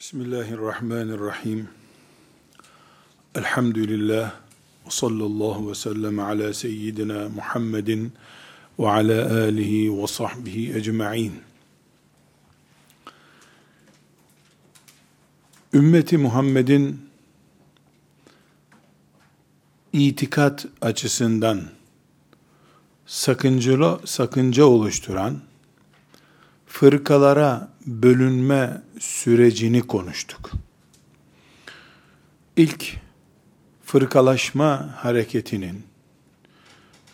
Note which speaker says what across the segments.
Speaker 1: Bismillahirrahmanirrahim. Elhamdülillah. Ve sallallahu ve sellem ala seyyidina Muhammedin ve ala alihi ve sahbihi ecma'in. Ümmeti Muhammed'in itikat açısından sakıncalı, sakınca oluşturan fırkalara bölünme sürecini konuştuk. İlk fırkalaşma hareketinin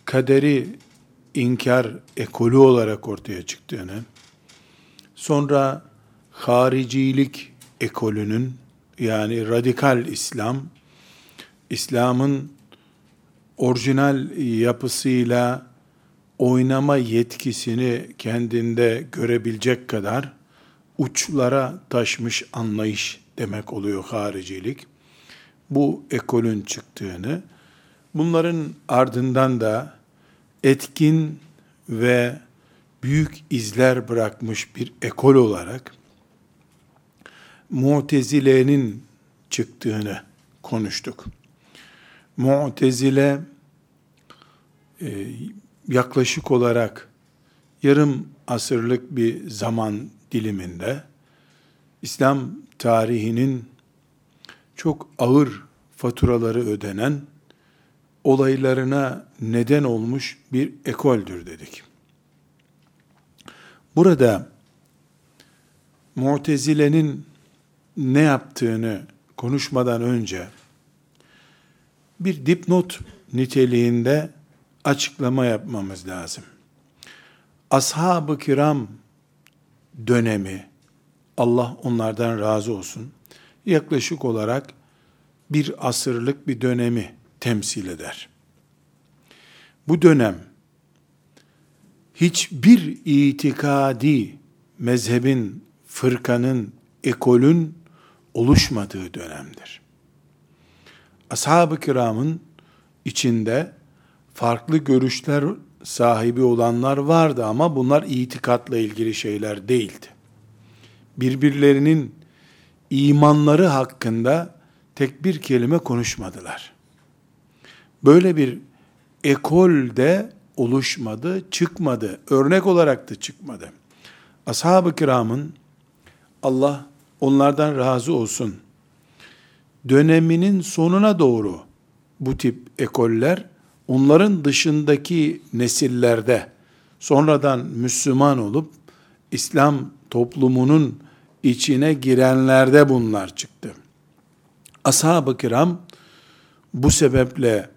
Speaker 1: kaderi inkar ekolü olarak ortaya çıktığını, sonra haricilik ekolünün yani radikal İslam, İslam'ın orijinal yapısıyla oynama yetkisini kendinde görebilecek kadar uçlara taşmış anlayış demek oluyor haricilik. Bu ekolün çıktığını, bunların ardından da etkin ve büyük izler bırakmış bir ekol olarak Mu'tezile'nin çıktığını konuştuk. Mu'tezile e, yaklaşık olarak yarım asırlık bir zaman diliminde İslam tarihinin çok ağır faturaları ödenen olaylarına neden olmuş bir ekoldür dedik. Burada Mu'tezile'nin ne yaptığını konuşmadan önce bir dipnot niteliğinde açıklama yapmamız lazım. Ashab-ı kiram dönemi, Allah onlardan razı olsun, yaklaşık olarak bir asırlık bir dönemi temsil eder. Bu dönem, hiçbir itikadi mezhebin, fırkanın, ekolün oluşmadığı dönemdir. Ashab-ı kiramın içinde farklı görüşler sahibi olanlar vardı ama bunlar itikatla ilgili şeyler değildi. Birbirlerinin imanları hakkında tek bir kelime konuşmadılar. Böyle bir ekol de oluşmadı, çıkmadı. Örnek olarak da çıkmadı. Ashab-ı kiramın Allah onlardan razı olsun döneminin sonuna doğru bu tip ekoller onların dışındaki nesillerde sonradan Müslüman olup İslam toplumunun içine girenlerde bunlar çıktı. Ashab-ı kiram bu sebeple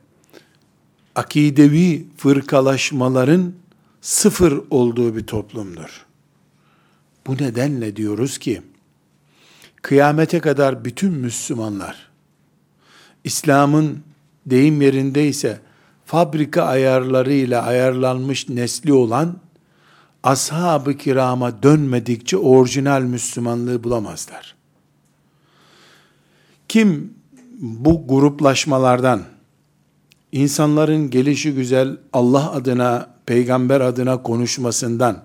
Speaker 1: akidevi fırkalaşmaların sıfır olduğu bir toplumdur. Bu nedenle diyoruz ki, kıyamete kadar bütün Müslümanlar, İslam'ın deyim yerindeyse fabrika ayarlarıyla ayarlanmış nesli olan ashab-ı kirama dönmedikçe orijinal Müslümanlığı bulamazlar. Kim bu gruplaşmalardan insanların gelişi güzel Allah adına, peygamber adına konuşmasından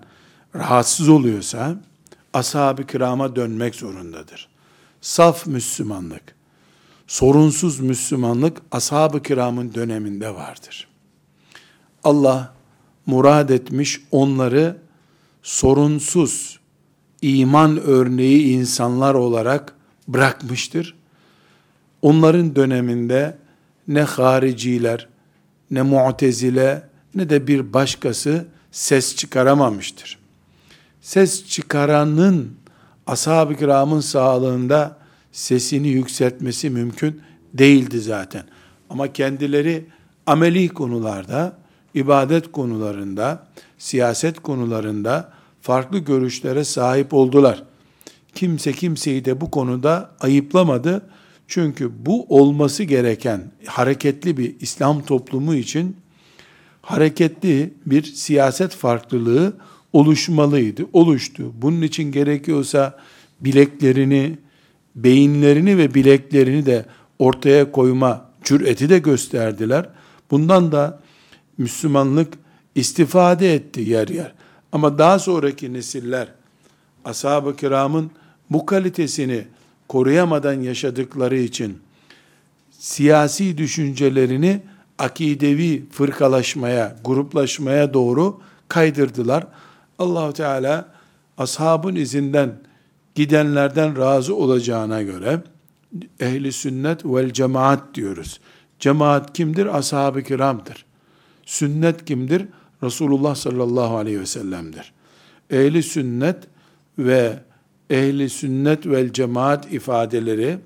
Speaker 1: rahatsız oluyorsa ashab-ı kirama dönmek zorundadır. Saf Müslümanlık, sorunsuz Müslümanlık ashab-ı kiramın döneminde vardır. Allah murad etmiş onları sorunsuz iman örneği insanlar olarak bırakmıştır. Onların döneminde ne hariciler, ne mu'tezile, ne de bir başkası ses çıkaramamıştır. Ses çıkaranın ashab-ı kiramın sağlığında sesini yükseltmesi mümkün değildi zaten. Ama kendileri ameli konularda, ibadet konularında, siyaset konularında farklı görüşlere sahip oldular. Kimse kimseyi de bu konuda ayıplamadı. Çünkü bu olması gereken hareketli bir İslam toplumu için hareketli bir siyaset farklılığı oluşmalıydı. Oluştu. Bunun için gerekiyorsa bileklerini, beyinlerini ve bileklerini de ortaya koyma cüreti de gösterdiler. Bundan da Müslümanlık istifade etti yer yer. Ama daha sonraki nesiller ashab-ı kiramın bu kalitesini koruyamadan yaşadıkları için siyasi düşüncelerini akidevi fırkalaşmaya, gruplaşmaya doğru kaydırdılar. Allahu Teala ashabın izinden gidenlerden razı olacağına göre ehli sünnet vel cemaat diyoruz. Cemaat kimdir? Ashab-ı kiramdır. Sünnet kimdir? Resulullah sallallahu aleyhi ve sellem'dir. Ehli sünnet ve ehli sünnet vel cemaat ifadeleri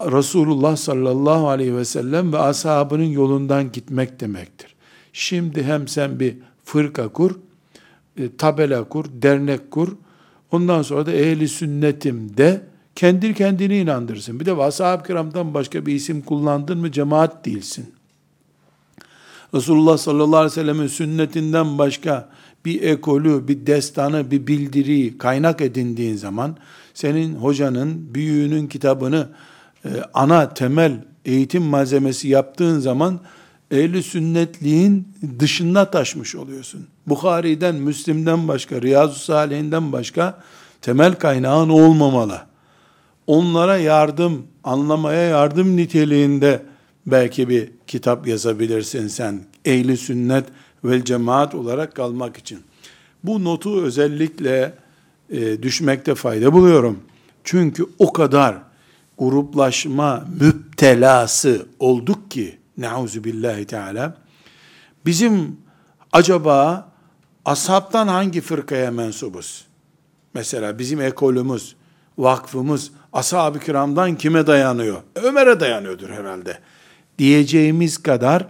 Speaker 1: Resulullah sallallahu aleyhi ve sellem ve ashabının yolundan gitmek demektir. Şimdi hem sen bir fırka kur, e, tabela kur, dernek kur, ondan sonra da ehli sünnetim de, kendi kendini inandırsın. Bir de ashab-ı kiramdan başka bir isim kullandın mı cemaat değilsin. Resulullah sallallahu aleyhi ve sellemin sünnetinden başka bir ekolü, bir destanı, bir bildiriyi kaynak edindiğin zaman senin hocanın, büyüğünün kitabını e, ana temel eğitim malzemesi yaptığın zaman ehli sünnetliğin dışında taşmış oluyorsun. Bukhari'den, Müslim'den başka, Riyazu Salih'inden başka temel kaynağın olmamalı. Onlara yardım, anlamaya yardım niteliğinde belki bir kitap yazabilirsin sen. Ehli sünnet ve cemaat olarak kalmak için. Bu notu özellikle e, düşmekte fayda buluyorum. Çünkü o kadar gruplaşma müptelası olduk ki neuzu billahi teala bizim acaba ashabtan hangi fırkaya mensubuz? Mesela bizim ekolümüz, vakfımız ashab-ı kiramdan kime dayanıyor? Ömer'e dayanıyordur herhalde. Diyeceğimiz kadar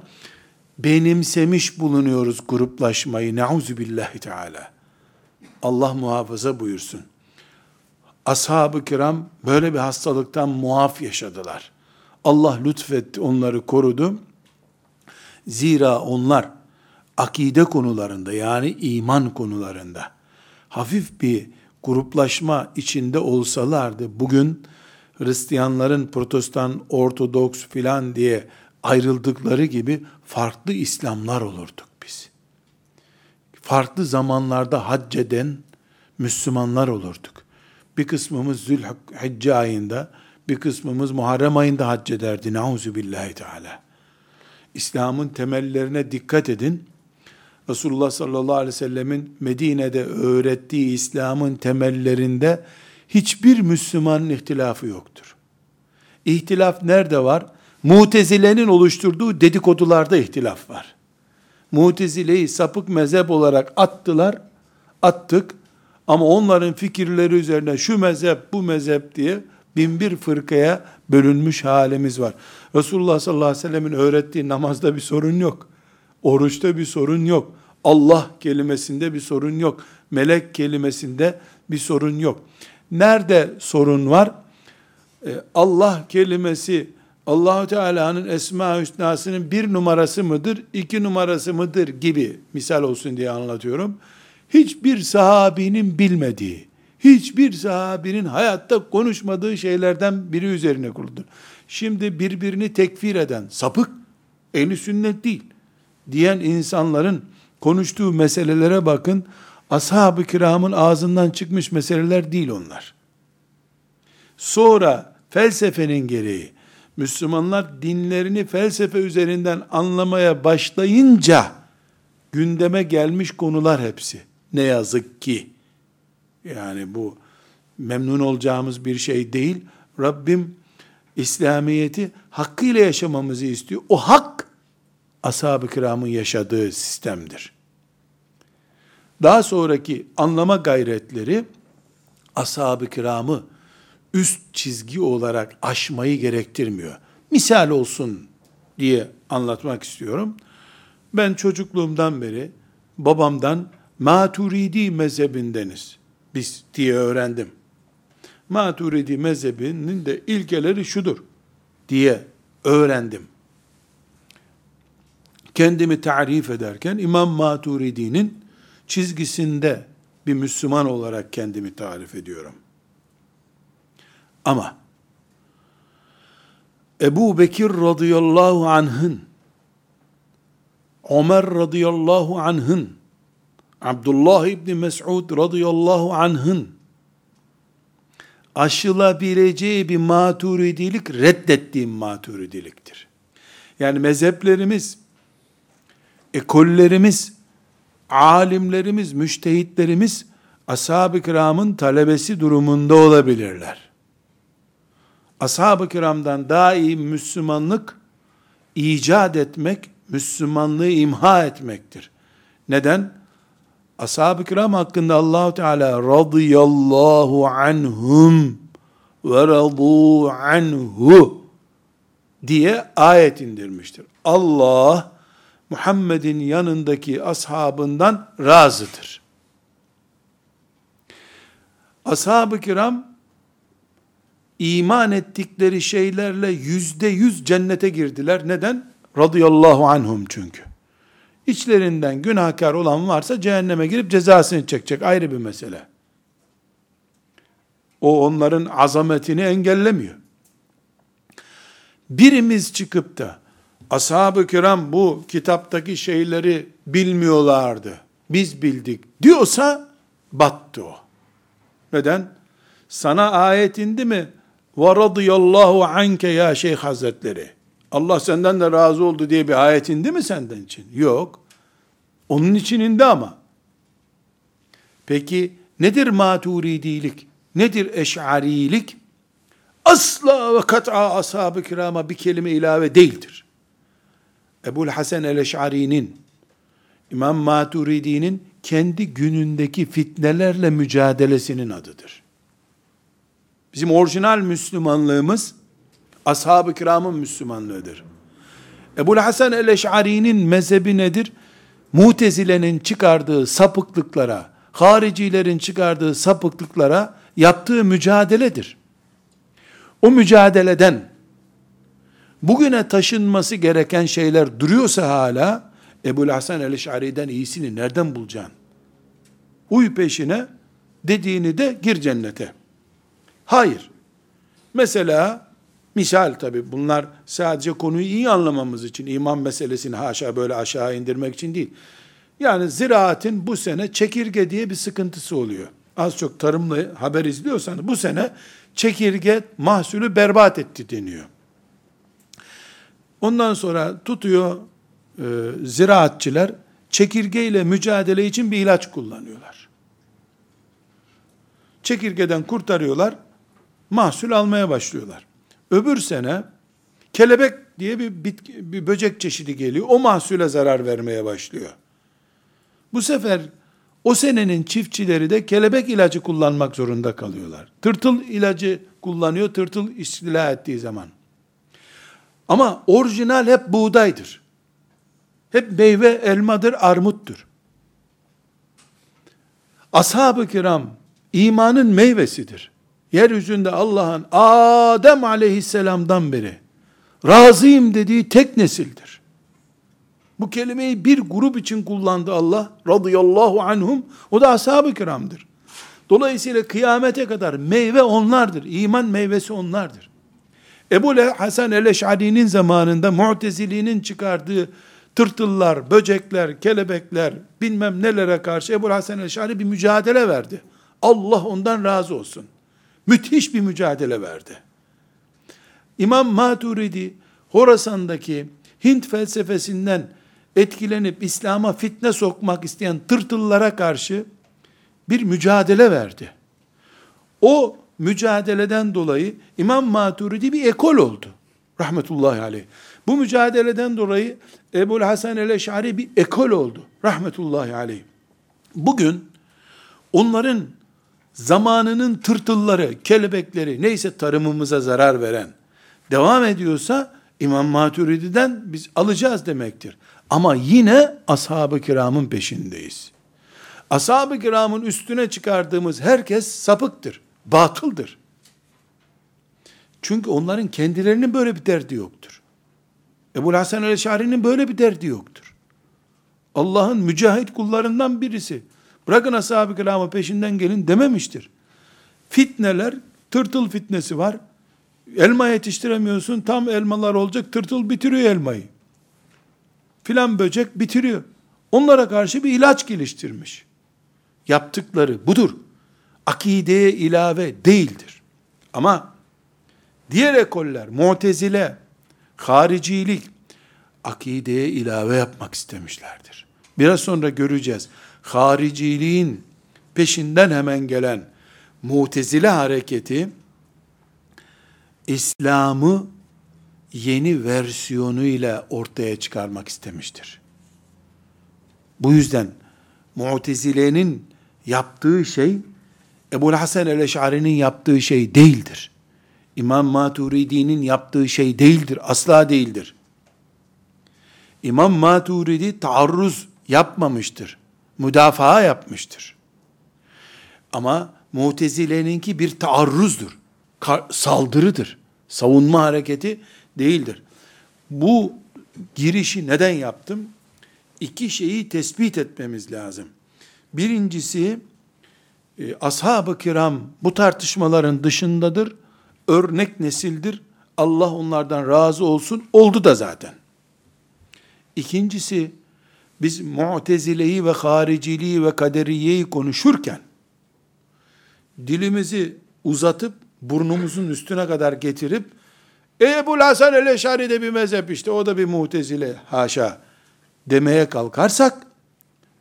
Speaker 1: benimsemiş bulunuyoruz gruplaşmayı. Neuzu billahi teala. Allah muhafaza buyursun. Ashab-ı kiram böyle bir hastalıktan muaf yaşadılar. Allah lütfetti, onları korudu. Zira onlar akide konularında yani iman konularında hafif bir gruplaşma içinde olsalardı bugün Hristiyanların protestan, ortodoks filan diye ayrıldıkları gibi farklı İslamlar olurduk biz. Farklı zamanlarda hac eden Müslümanlar olurduk. Bir kısmımız Zülhicce ayında, bir kısmımız Muharrem ayında hac ederdi. Nauzu billahi teala. İslam'ın temellerine dikkat edin. Resulullah sallallahu aleyhi ve sellemin Medine'de öğrettiği İslam'ın temellerinde hiçbir Müslümanın ihtilafı yoktur. İhtilaf nerede var? Mutezile'nin oluşturduğu dedikodularda ihtilaf var. Mutezile'yi sapık mezhep olarak attılar, attık ama onların fikirleri üzerine şu mezhep, bu mezhep diye bin bir fırkaya bölünmüş halimiz var. Resulullah sallallahu aleyhi ve sellemin öğrettiği namazda bir sorun yok. Oruçta bir sorun yok. Allah kelimesinde bir sorun yok. Melek kelimesinde bir sorun yok. Nerede sorun var? Ee, Allah kelimesi Allahu Teala'nın Esma Hüsna'sının bir numarası mıdır, iki numarası mıdır gibi misal olsun diye anlatıyorum. Hiçbir sahabinin bilmediği, hiçbir sahabinin hayatta konuşmadığı şeylerden biri üzerine kuruldur. Şimdi birbirini tekfir eden, sapık, ehli sünnet değil, diyen insanların konuştuğu meselelere bakın, ashab-ı kiramın ağzından çıkmış meseleler değil onlar. Sonra felsefenin gereği, Müslümanlar dinlerini felsefe üzerinden anlamaya başlayınca, gündeme gelmiş konular hepsi. Ne yazık ki. Yani bu memnun olacağımız bir şey değil. Rabbim İslamiyeti hakkıyla yaşamamızı istiyor. O hak ashab-ı kiramın yaşadığı sistemdir. Daha sonraki anlama gayretleri ashab-ı kiramı üst çizgi olarak aşmayı gerektirmiyor. Misal olsun diye anlatmak istiyorum. Ben çocukluğumdan beri babamdan Maturidi mezhebindeniz biz diye öğrendim. Maturidi mezhebinin de ilkeleri şudur diye öğrendim. Kendimi tarif ederken İmam Maturidi'nin çizgisinde bir Müslüman olarak kendimi tarif ediyorum. Ama Ebu Bekir radıyallahu anh'ın Ömer radıyallahu anh'ın Abdullah İbni Mes'ud radıyallahu anh'ın aşılabileceği bir maturidilik reddettiğim maturidiliktir. Yani mezheplerimiz, ekollerimiz, alimlerimiz, müştehitlerimiz ashab-ı kiramın talebesi durumunda olabilirler. Ashab-ı kiramdan daha iyi Müslümanlık icat etmek, Müslümanlığı imha etmektir. Neden? Ashab-ı kiram hakkında Allahu Teala radıyallahu anhum ve radu anhu diye ayet indirmiştir. Allah Muhammed'in yanındaki ashabından razıdır. Ashab-ı kiram iman ettikleri şeylerle yüzde yüz cennete girdiler. Neden? Radıyallahu anhum çünkü. İçlerinden günahkar olan varsa cehenneme girip cezasını çekecek. Ayrı bir mesele. O onların azametini engellemiyor. Birimiz çıkıp da ashab-ı kiram bu kitaptaki şeyleri bilmiyorlardı. Biz bildik diyorsa battı o. Neden? Sana ayet indi mi? Ve radıyallahu anke ya şeyh hazretleri. Allah senden de razı oldu diye bir ayet indi mi senden için? Yok. Onun için indi ama. Peki nedir maturidilik? Nedir eş'arilik? Asla ve kat'a ashab-ı kirama bir kelime ilave değildir. Ebul Hasan el-Eş'ari'nin, İmam Maturidi'nin kendi günündeki fitnelerle mücadelesinin adıdır. Bizim orijinal Müslümanlığımız, ashab-ı kiramın Müslümanlığıdır. Ebul Hasan el-Eş'ari'nin mezhebi nedir? Mutezile'nin çıkardığı sapıklıklara, haricilerin çıkardığı sapıklıklara yaptığı mücadeledir. O mücadeleden bugüne taşınması gereken şeyler duruyorsa hala Ebu Hasan el-Eş'ari'den iyisini nereden bulacaksın? Uy peşine dediğini de gir cennete. Hayır. Mesela misal tabi bunlar sadece konuyu iyi anlamamız için iman meselesini haşa böyle aşağı indirmek için değil. Yani ziraatin bu sene çekirge diye bir sıkıntısı oluyor. Az çok tarımla haber izliyorsanız bu sene çekirge mahsulü berbat etti deniyor. Ondan sonra tutuyor e, ziraatçılar çekirgeyle mücadele için bir ilaç kullanıyorlar. Çekirgeden kurtarıyorlar, mahsul almaya başlıyorlar. Öbür sene kelebek diye bir, bitki, bir böcek çeşidi geliyor. O mahsule zarar vermeye başlıyor. Bu sefer o senenin çiftçileri de kelebek ilacı kullanmak zorunda kalıyorlar. Tırtıl ilacı kullanıyor, tırtıl istila ettiği zaman. Ama orijinal hep buğdaydır. Hep meyve, elmadır, armuttur. Ashab-ı kiram imanın meyvesidir. Yeryüzünde Allah'ın Adem aleyhisselamdan beri razıyım dediği tek nesildir. Bu kelimeyi bir grup için kullandı Allah radıyallahu anhum. O da ashab-ı kiramdır. Dolayısıyla kıyamete kadar meyve onlardır. İman meyvesi onlardır. Ebu Hasan el-Eş'ari'nin zamanında Mu'teziliğinin çıkardığı tırtıllar, böcekler, kelebekler, bilmem nelere karşı Ebu Hasan el-Eş'ari bir mücadele verdi. Allah ondan razı olsun. Müthiş bir mücadele verdi. İmam Maturidi, Horasan'daki Hint felsefesinden etkilenip İslam'a fitne sokmak isteyen tırtıllara karşı bir mücadele verdi. O mücadeleden dolayı İmam Maturidi bir ekol oldu. Rahmetullahi aleyh. Bu mücadeleden dolayı Ebu Hasan el-Eş'ari bir ekol oldu. Rahmetullahi aleyh. Bugün onların zamanının tırtılları, kelebekleri, neyse tarımımıza zarar veren devam ediyorsa İmam Maturidi'den biz alacağız demektir. Ama yine ashab-ı kiramın peşindeyiz. Ashab-ı kiramın üstüne çıkardığımız herkes sapıktır, batıldır. Çünkü onların kendilerinin böyle bir derdi yoktur. Ebu Hasan el-Şari'nin böyle bir derdi yoktur. Allah'ın mücahit kullarından birisi. Bırakın ashab-ı kiramı peşinden gelin dememiştir. Fitneler, tırtıl fitnesi var. Elma yetiştiremiyorsun, tam elmalar olacak, tırtıl bitiriyor elmayı. Filan böcek bitiriyor. Onlara karşı bir ilaç geliştirmiş. Yaptıkları budur. Akideye ilave değildir. Ama diğer ekoller, mutezile, haricilik, akideye ilave yapmak istemişlerdir. Biraz sonra göreceğiz. Hariciliğin peşinden hemen gelen mutezile hareketi, İslam'ı yeni versiyonuyla ortaya çıkarmak istemiştir. Bu yüzden Mu'tezile'nin yaptığı şey Ebu Hasan el-Eş'ari'nin yaptığı şey değildir. İmam Maturidi'nin yaptığı şey değildir. Asla değildir. İmam Maturidi taarruz yapmamıştır. Müdafaa yapmıştır. Ama Mutezile'ninki bir taarruzdur. Saldırıdır. Savunma hareketi değildir. Bu girişi neden yaptım? İki şeyi tespit etmemiz lazım. Birincisi, e, ashab-ı kiram bu tartışmaların dışındadır. Örnek nesildir. Allah onlardan razı olsun. Oldu da zaten. İkincisi, biz mutezileyi ve hariciliği ve kaderiyeyi konuşurken, dilimizi uzatıp, burnumuzun üstüne kadar getirip, Ebu Hasan el-Eşari de bir mezhep işte, o da bir mutezile, haşa, demeye kalkarsak,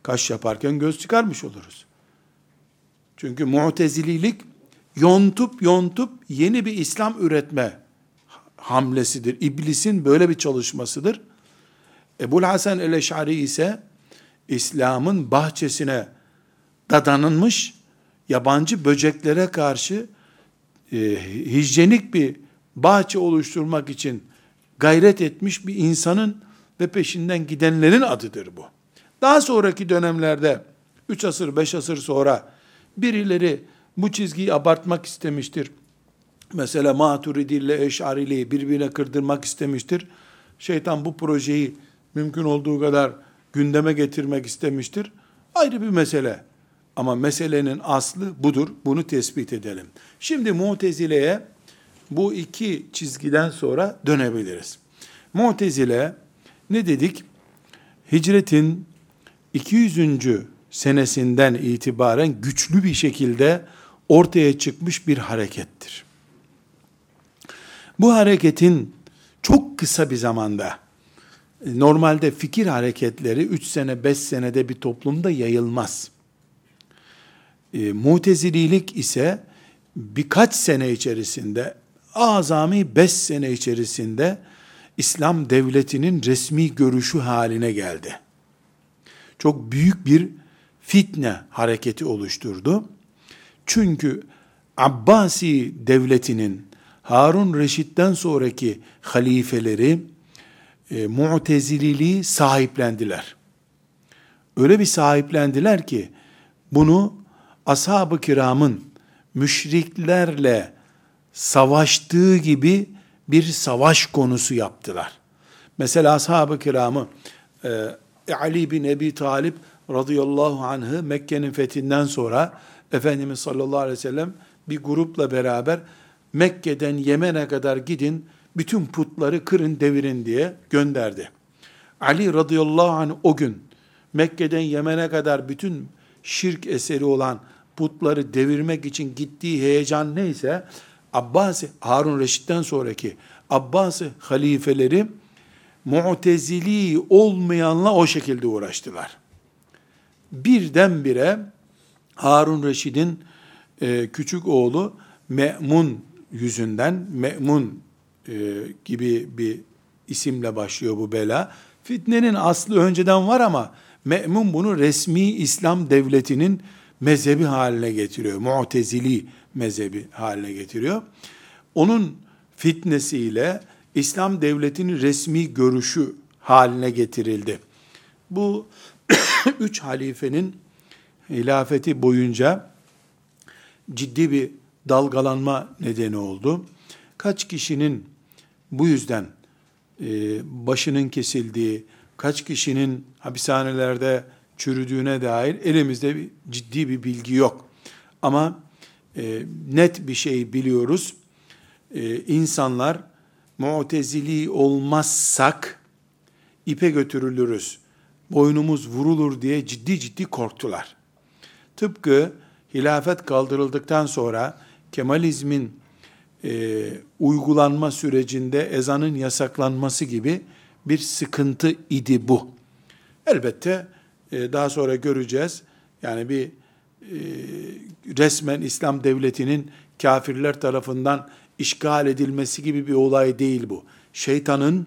Speaker 1: kaş yaparken göz çıkarmış oluruz. Çünkü mutezililik, yontup yontup yeni bir İslam üretme hamlesidir. İblisin böyle bir çalışmasıdır. Ebul Hasan el-Eş'ari ise İslam'ın bahçesine dadanılmış yabancı böceklere karşı e, hijyenik bir bahçe oluşturmak için gayret etmiş bir insanın ve peşinden gidenlerin adıdır bu. Daha sonraki dönemlerde 3 asır 5 asır sonra birileri bu çizgiyi abartmak istemiştir. Mesela Maturidi ile Eş'ariliği birbirine kırdırmak istemiştir. Şeytan bu projeyi mümkün olduğu kadar gündeme getirmek istemiştir. Ayrı bir mesele. Ama meselenin aslı budur. Bunu tespit edelim. Şimdi Mutezile'ye bu iki çizgiden sonra dönebiliriz. Mutezile ne dedik? Hicretin 200. senesinden itibaren güçlü bir şekilde ortaya çıkmış bir harekettir. Bu hareketin çok kısa bir zamanda normalde fikir hareketleri 3 sene 5 senede bir toplumda yayılmaz. E, mutezililik ise birkaç sene içerisinde azami 5 sene içerisinde İslam devletinin resmi görüşü haline geldi. Çok büyük bir fitne hareketi oluşturdu. Çünkü Abbasi devletinin Harun Reşit'ten sonraki halifeleri e, Mu'tezililiği sahiplendiler. Öyle bir sahiplendiler ki bunu ashab-ı kiramın müşriklerle savaştığı gibi bir savaş konusu yaptılar. Mesela ashab-ı kiramı e, Ali bin Ebi Talip radıyallahu anh'ı Mekke'nin fethinden sonra Efendimiz sallallahu aleyhi ve sellem bir grupla beraber Mekke'den Yemen'e kadar gidin, bütün putları kırın devirin diye gönderdi. Ali radıyallahu anh o gün Mekke'den Yemen'e kadar bütün şirk eseri olan putları devirmek için gittiği heyecan neyse Abbasi Harun Reşit'ten sonraki Abbasi halifeleri Mu'tezili olmayanla o şekilde uğraştılar. Birdenbire Harun Reşid'in e, küçük oğlu Me'mun yüzünden Me'mun e, gibi bir isimle başlıyor bu bela. Fitnenin aslı önceden var ama Me'mun bunu resmi İslam devletinin mezhebi haline getiriyor. Mu'tezili mezhebi haline getiriyor. Onun fitnesiyle İslam devletinin resmi görüşü haline getirildi. Bu üç halifenin hilafeti boyunca ciddi bir dalgalanma nedeni oldu. Kaç kişinin bu yüzden e, başının kesildiği, kaç kişinin hapishanelerde çürüdüğüne dair elimizde bir, ciddi bir bilgi yok. Ama e, net bir şey biliyoruz. E, insanlar mu'tezili olmazsak ipe götürülürüz, boynumuz vurulur diye ciddi ciddi korktular. Tıpkı hilafet kaldırıldıktan sonra Kemalizmin e, uygulanma sürecinde ezanın yasaklanması gibi bir sıkıntı idi bu. Elbette e, daha sonra göreceğiz. Yani bir e, resmen İslam devletinin kafirler tarafından işgal edilmesi gibi bir olay değil bu. Şeytanın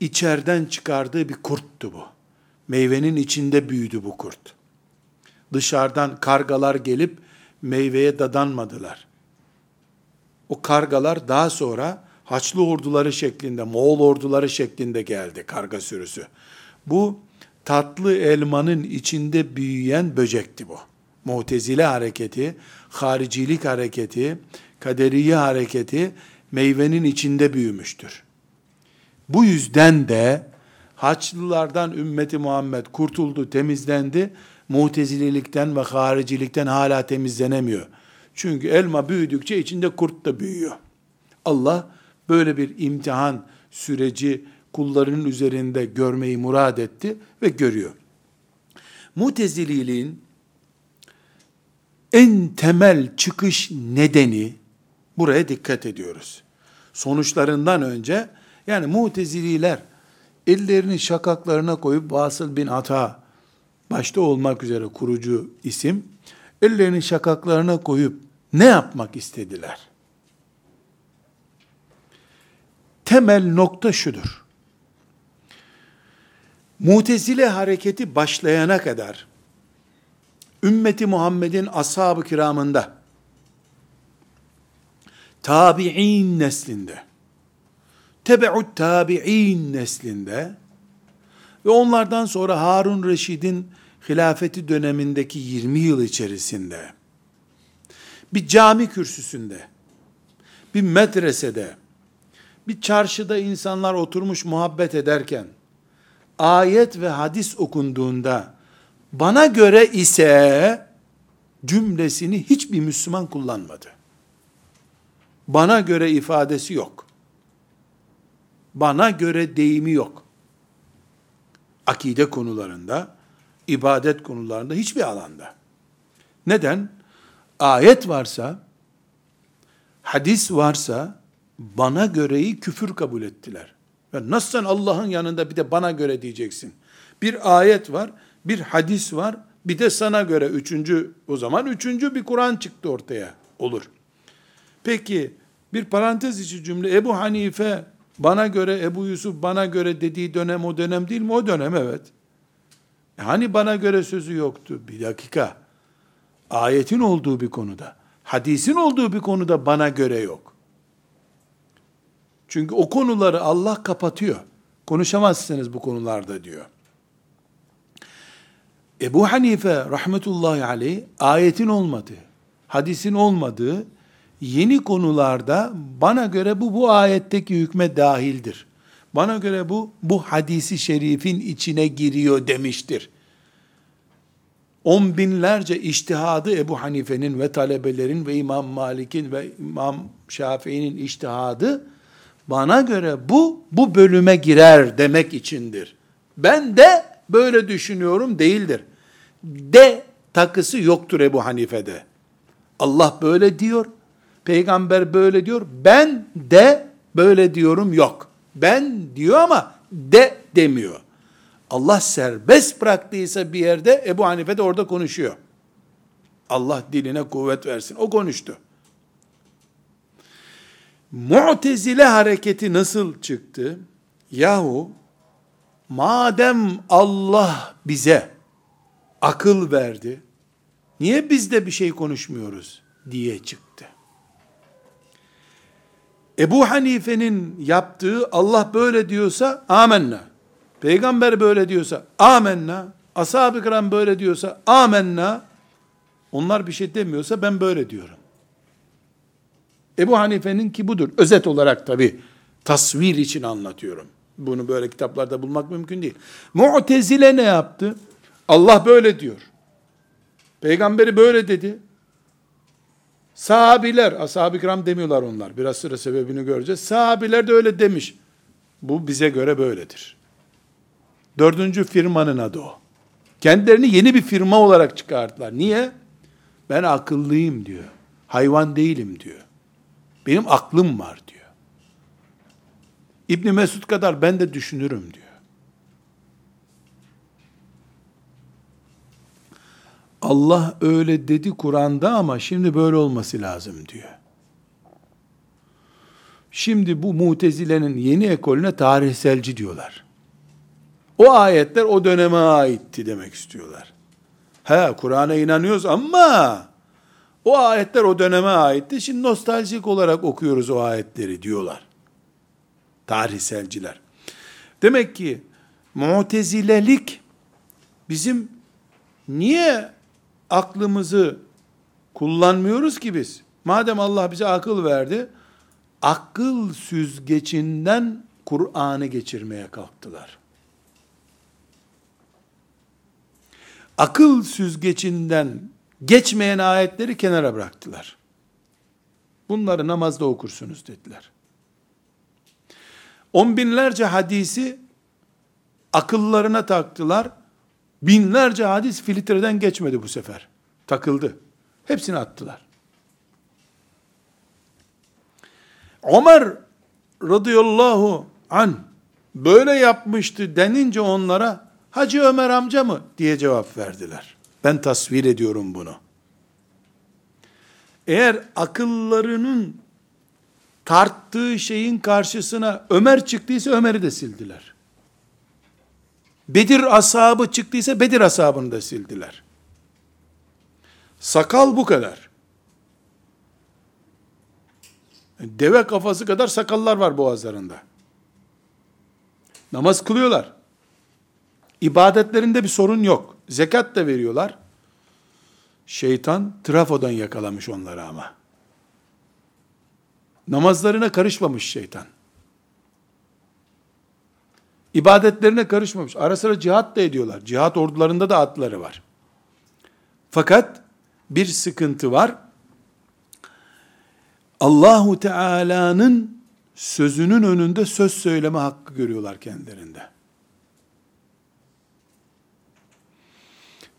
Speaker 1: içeriden çıkardığı bir kurttu bu. Meyvenin içinde büyüdü bu kurt. Dışarıdan kargalar gelip meyveye dadanmadılar. O kargalar daha sonra Haçlı orduları şeklinde, Moğol orduları şeklinde geldi karga sürüsü. Bu tatlı elmanın içinde büyüyen böcekti bu. Mutezile hareketi, haricilik hareketi, kaderiye hareketi meyvenin içinde büyümüştür. Bu yüzden de Haçlılardan ümmeti Muhammed kurtuldu, temizlendi. Mutezililikten ve haricilikten hala temizlenemiyor. Çünkü elma büyüdükçe içinde kurt da büyüyor. Allah böyle bir imtihan süreci kullarının üzerinde görmeyi murad etti ve görüyor. Mutezililiğin en temel çıkış nedeni buraya dikkat ediyoruz. Sonuçlarından önce yani mutezililer ellerini şakaklarına koyup Vasıl bin Ata başta olmak üzere kurucu isim ellerini şakaklarına koyup ne yapmak istediler? Temel nokta şudur. Mutezile hareketi başlayana kadar ümmeti Muhammed'in ashab-ı kiramında tabi'in neslinde tebe'ut tabi'in neslinde ve onlardan sonra Harun Reşid'in hilafeti dönemindeki 20 yıl içerisinde bir cami kürsüsünde, bir medresede, bir çarşıda insanlar oturmuş muhabbet ederken, ayet ve hadis okunduğunda, bana göre ise cümlesini hiçbir Müslüman kullanmadı. Bana göre ifadesi yok. Bana göre deyimi yok. Akide konularında, ibadet konularında hiçbir alanda. Neden? Ayet varsa, hadis varsa, bana göreyi küfür kabul ettiler. Ve nasıl sen Allah'ın yanında bir de bana göre diyeceksin. Bir ayet var, bir hadis var, bir de sana göre üçüncü, o zaman üçüncü bir Kur'an çıktı ortaya. Olur. Peki, bir parantez içi cümle, Ebu Hanife bana göre, Ebu Yusuf bana göre dediği dönem o dönem değil mi? O dönem evet. E hani bana göre sözü yoktu? Bir dakika. Ayetin olduğu bir konuda, hadisin olduğu bir konuda bana göre yok. Çünkü o konuları Allah kapatıyor. Konuşamazsınız bu konularda diyor. Ebu Hanife rahmetullahi aleyh ayetin olmadığı, hadisin olmadığı yeni konularda bana göre bu bu ayetteki hükme dahildir. Bana göre bu bu hadisi şerifin içine giriyor demiştir. On binlerce iştihadı Ebu Hanife'nin ve talebelerin ve İmam Malik'in ve İmam Şafii'nin iştihadı bana göre bu, bu bölüme girer demek içindir. Ben de böyle düşünüyorum değildir. De takısı yoktur Ebu Hanife'de. Allah böyle diyor, peygamber böyle diyor, ben de böyle diyorum yok. Ben diyor ama de demiyor. Allah serbest bıraktıysa bir yerde Ebu Hanife de orada konuşuyor. Allah diline kuvvet versin. O konuştu. Mu'tezile hareketi nasıl çıktı? Yahu madem Allah bize akıl verdi, niye biz de bir şey konuşmuyoruz diye çıktı. Ebu Hanife'nin yaptığı Allah böyle diyorsa amenna. Peygamber böyle diyorsa amenna. Ashab-ı kiram böyle diyorsa amenna. Onlar bir şey demiyorsa ben böyle diyorum. Ebu Hanife'nin ki budur. Özet olarak tabi tasvir için anlatıyorum. Bunu böyle kitaplarda bulmak mümkün değil. Mu'tezile ne yaptı? Allah böyle diyor. Peygamberi böyle dedi. Sahabiler, ashab-ı kiram demiyorlar onlar. Biraz sıra sebebini göreceğiz. Sahabiler de öyle demiş. Bu bize göre böyledir. Dördüncü firmanın adı o. Kendilerini yeni bir firma olarak çıkarttılar. Niye? Ben akıllıyım diyor. Hayvan değilim diyor. Benim aklım var diyor. İbni Mesud kadar ben de düşünürüm diyor. Allah öyle dedi Kur'an'da ama şimdi böyle olması lazım diyor. Şimdi bu mutezilenin yeni ekolüne tarihselci diyorlar. O ayetler o döneme aitti demek istiyorlar. He Kur'an'a inanıyoruz ama o ayetler o döneme aitti. Şimdi nostaljik olarak okuyoruz o ayetleri diyorlar. Tarihselciler. Demek ki mutezilelik bizim niye aklımızı kullanmıyoruz ki biz? Madem Allah bize akıl verdi, akıl süzgecinden Kur'an'ı geçirmeye kalktılar. Akıl süzgecinden geçmeyen ayetleri kenara bıraktılar. Bunları namazda okursunuz dediler. On binlerce hadisi akıllarına taktılar. Binlerce hadis filtreden geçmedi bu sefer. Takıldı. Hepsini attılar. Ömer radıyallahu an böyle yapmıştı denince onlara Hacı Ömer amca mı diye cevap verdiler. Ben tasvir ediyorum bunu. Eğer akıllarının tarttığı şeyin karşısına Ömer çıktıysa Ömer'i de sildiler. Bedir ashabı çıktıysa Bedir ashabını da sildiler. Sakal bu kadar. Deve kafası kadar sakallar var boğazlarında. Namaz kılıyorlar. İbadetlerinde bir sorun yok. Zekat da veriyorlar. Şeytan trafodan yakalamış onları ama. Namazlarına karışmamış şeytan. İbadetlerine karışmamış. Ara sıra cihat da ediyorlar. Cihat ordularında da atları var. Fakat bir sıkıntı var. Allahu Teala'nın sözünün önünde söz söyleme hakkı görüyorlar kendilerinde.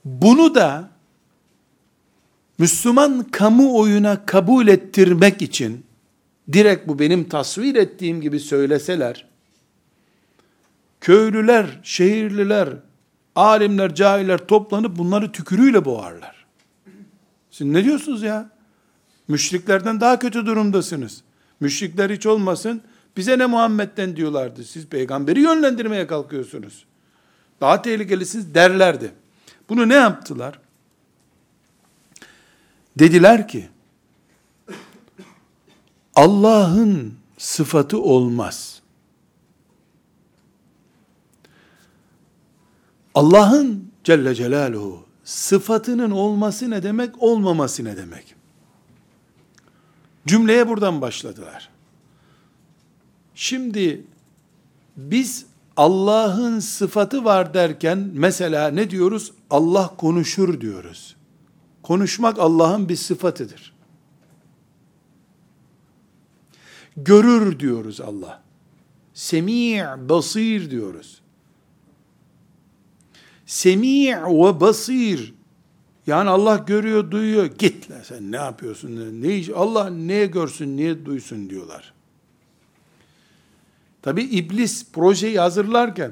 Speaker 1: Bunu da Müslüman kamuoyuna kabul ettirmek için direkt bu benim tasvir ettiğim gibi söyleseler köylüler, şehirliler, alimler, cahiller toplanıp bunları tükürüyle boğarlar. Siz ne diyorsunuz ya? Müşriklerden daha kötü durumdasınız. Müşrikler hiç olmasın, bize ne Muhammed'den diyorlardı. Siz peygamberi yönlendirmeye kalkıyorsunuz. Daha tehlikelisiniz derlerdi. Bunu ne yaptılar? Dediler ki, Allah'ın sıfatı olmaz. Allah'ın Celle Celaluhu sıfatının olması ne demek, olmaması ne demek? Cümleye buradan başladılar. Şimdi biz Allah'ın sıfatı var derken mesela ne diyoruz? Allah konuşur diyoruz. Konuşmak Allah'ın bir sıfatıdır. Görür diyoruz Allah. Semi' basir diyoruz. Semi' ve basir yani Allah görüyor, duyuyor. Git lan sen ne yapıyorsun? Ne iş? Allah neye görsün, niye duysun diyorlar. Tabi iblis projeyi hazırlarken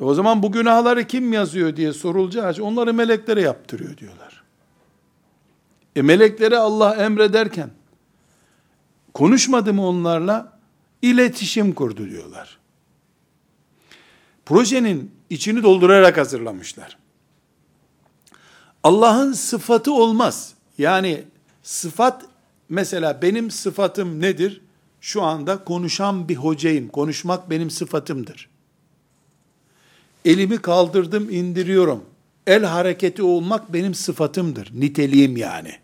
Speaker 1: e o zaman bu günahları kim yazıyor diye sorulacağı onları meleklere yaptırıyor diyorlar. E meleklere Allah emrederken konuşmadı mı onlarla? İletişim kurdu diyorlar. Projenin içini doldurarak hazırlamışlar. Allah'ın sıfatı olmaz. Yani sıfat mesela benim sıfatım nedir? Şu anda konuşan bir hocayım. Konuşmak benim sıfatımdır. Elimi kaldırdım, indiriyorum. El hareketi olmak benim sıfatımdır. Niteliğim yani.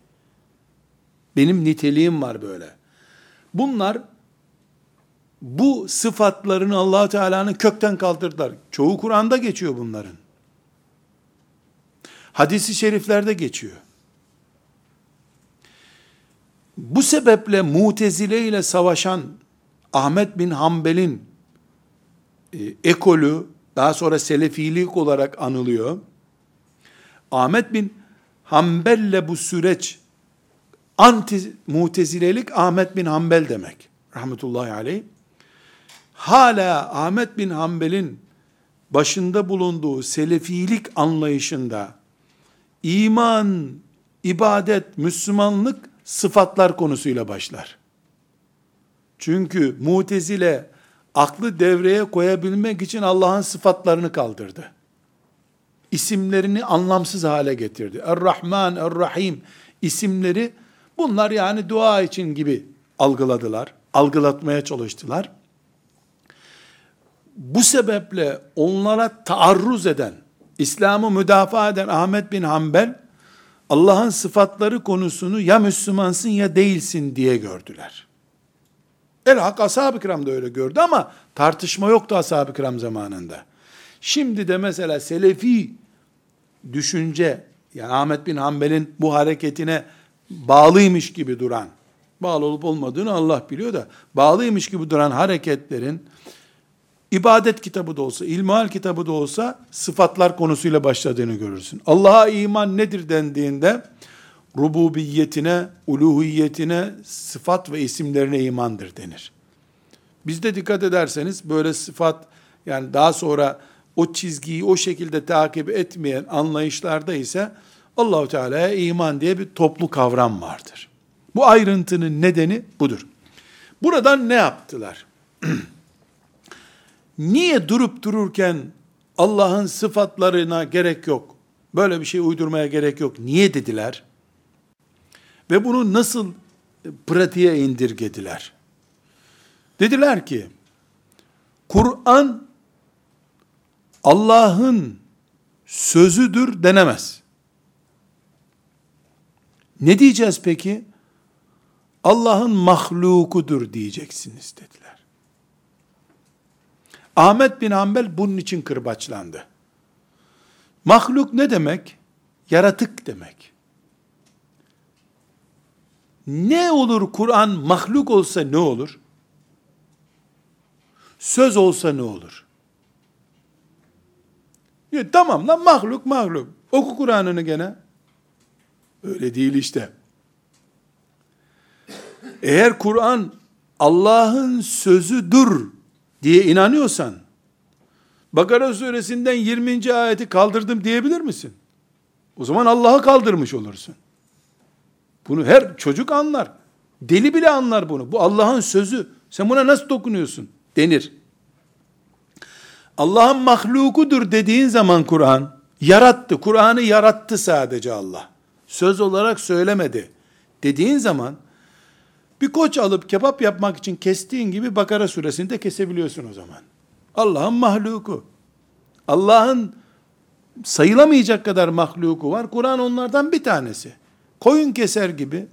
Speaker 1: Benim niteliğim var böyle. Bunlar bu sıfatlarını allah Teala'nın kökten kaldırdılar. Çoğu Kur'an'da geçiyor bunların. Hadisi şeriflerde geçiyor. Bu sebeple mutezile ile savaşan Ahmet bin Hanbel'in e, ekolü daha sonra selefilik olarak anılıyor. Ahmet bin Hanbel'le bu süreç Anti mutezilelik Ahmet bin Hanbel demek. Rahmetullahi aleyh. Hala Ahmet bin Hanbel'in başında bulunduğu selefilik anlayışında iman, ibadet, Müslümanlık sıfatlar konusuyla başlar. Çünkü mutezile aklı devreye koyabilmek için Allah'ın sıfatlarını kaldırdı. İsimlerini anlamsız hale getirdi. Er-Rahman, Er-Rahim isimleri bunlar yani dua için gibi algıladılar. Algılatmaya çalıştılar. Bu sebeple onlara taarruz eden, İslam'ı müdafaa eden Ahmet bin Hanbel, Allah'ın sıfatları konusunu ya Müslümansın ya değilsin diye gördüler. El hak ashab-ı kiram da öyle gördü ama tartışma yoktu ashab-ı kiram zamanında. Şimdi de mesela selefi düşünce, yani Ahmet bin Hanbel'in bu hareketine bağlıymış gibi duran, bağlı olup olmadığını Allah biliyor da, bağlıymış gibi duran hareketlerin, ibadet kitabı da olsa, ilmihal kitabı da olsa, sıfatlar konusuyla başladığını görürsün. Allah'a iman nedir dendiğinde, rububiyetine, uluhiyetine, sıfat ve isimlerine imandır denir. Bizde dikkat ederseniz böyle sıfat yani daha sonra o çizgiyi o şekilde takip etmeyen anlayışlarda ise Allahu Teala'ya iman diye bir toplu kavram vardır. Bu ayrıntının nedeni budur. Buradan ne yaptılar? Niye durup dururken Allah'ın sıfatlarına gerek yok, böyle bir şey uydurmaya gerek yok, niye dediler? Ve bunu nasıl pratiğe indirgediler? Dediler ki, Kur'an Allah'ın sözüdür denemez. Ne diyeceğiz peki? Allah'ın mahlukudur diyeceksiniz dediler. Ahmet bin Hanbel bunun için kırbaçlandı. Mahluk ne demek? Yaratık demek. Ne olur Kur'an mahluk olsa ne olur? Söz olsa ne olur? Ya, tamam lan mahluk mahluk. Oku Kur'an'ını gene. Öyle değil işte. Eğer Kur'an Allah'ın sözüdür diye inanıyorsan, Bakara suresinden 20. ayeti kaldırdım diyebilir misin? O zaman Allah'ı kaldırmış olursun. Bunu her çocuk anlar. Deli bile anlar bunu. Bu Allah'ın sözü. Sen buna nasıl dokunuyorsun? Denir. Allah'ın mahlukudur dediğin zaman Kur'an, yarattı. Kur'an'ı yarattı sadece Allah. Söz olarak söylemedi. Dediğin zaman, bir koç alıp kebap yapmak için kestiğin gibi Bakara suresinde kesebiliyorsun o zaman. Allah'ın mahluku. Allah'ın sayılamayacak kadar mahluku var. Kur'an onlardan bir tanesi. Koyun keser gibi,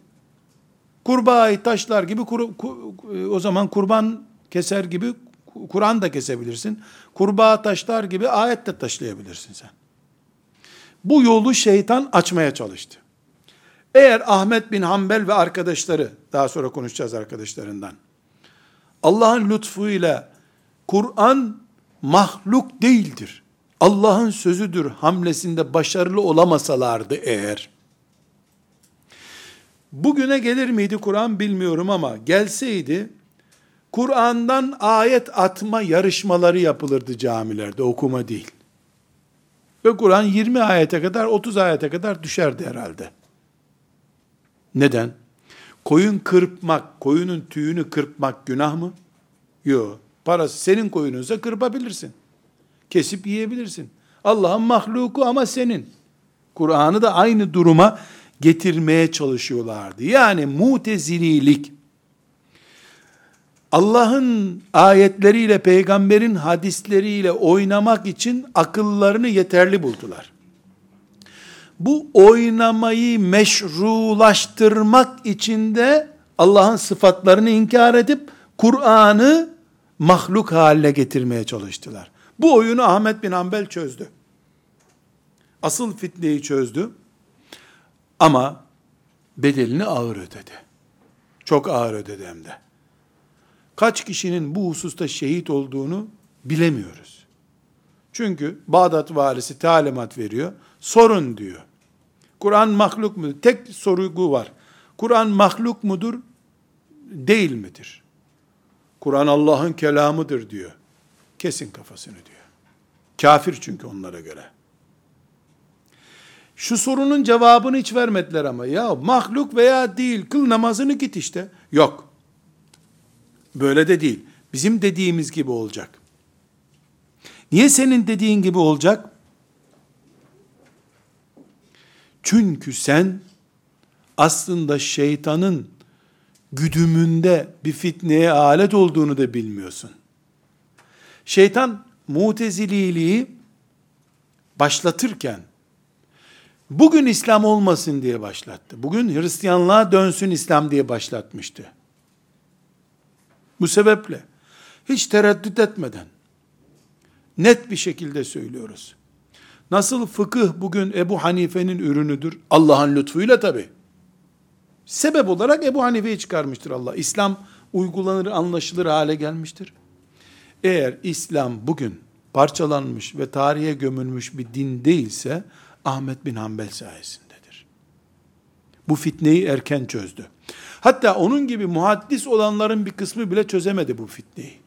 Speaker 1: kurbağayı taşlar gibi, kur, kur, o zaman kurban keser gibi Kur'an da kesebilirsin. Kurbağa taşlar gibi ayet de taşlayabilirsin sen. Bu yolu şeytan açmaya çalıştı. Eğer Ahmet bin Hanbel ve arkadaşları, daha sonra konuşacağız arkadaşlarından, Allah'ın lütfuyla Kur'an mahluk değildir. Allah'ın sözüdür hamlesinde başarılı olamasalardı eğer, bugüne gelir miydi Kur'an bilmiyorum ama gelseydi, Kur'an'dan ayet atma yarışmaları yapılırdı camilerde, okuma değil. Ve Kur'an 20 ayete kadar, 30 ayete kadar düşerdi herhalde. Neden? Koyun kırpmak, koyunun tüyünü kırpmak günah mı? Yok. Parası senin koyununsa kırpabilirsin. Kesip yiyebilirsin. Allah'ın mahluku ama senin. Kur'an'ı da aynı duruma getirmeye çalışıyorlardı. Yani mutezililik, Allah'ın ayetleriyle, peygamberin hadisleriyle oynamak için akıllarını yeterli buldular. Bu oynamayı meşrulaştırmak için de Allah'ın sıfatlarını inkar edip Kur'an'ı mahluk haline getirmeye çalıştılar. Bu oyunu Ahmet bin Hanbel çözdü. Asıl fitneyi çözdü. Ama bedelini ağır ödedi. Çok ağır ödedi hem de. Kaç kişinin bu hususta şehit olduğunu bilemiyoruz. Çünkü Bağdat valisi talimat veriyor. Sorun diyor. Kur'an mahluk mu? Tek soru var. Kur'an mahluk mudur? Değil midir? Kur'an Allah'ın kelamıdır diyor. Kesin kafasını diyor. Kafir çünkü onlara göre. Şu sorunun cevabını hiç vermediler ama. Ya mahluk veya değil kıl namazını git işte. Yok. Böyle de değil. Bizim dediğimiz gibi olacak. Niye senin dediğin gibi olacak? Çünkü sen aslında şeytanın güdümünde bir fitneye alet olduğunu da bilmiyorsun. Şeytan mutezililiği başlatırken bugün İslam olmasın diye başlattı. Bugün Hristiyanlığa dönsün İslam diye başlatmıştı. Bu sebeple hiç tereddüt etmeden net bir şekilde söylüyoruz. Nasıl fıkıh bugün Ebu Hanife'nin ürünüdür? Allah'ın lütfuyla tabi. Sebep olarak Ebu Hanife'yi çıkarmıştır Allah. İslam uygulanır, anlaşılır hale gelmiştir. Eğer İslam bugün parçalanmış ve tarihe gömülmüş bir din değilse Ahmet bin Hanbel sayesindedir. Bu fitneyi erken çözdü. Hatta onun gibi muhaddis olanların bir kısmı bile çözemedi bu fitneyi.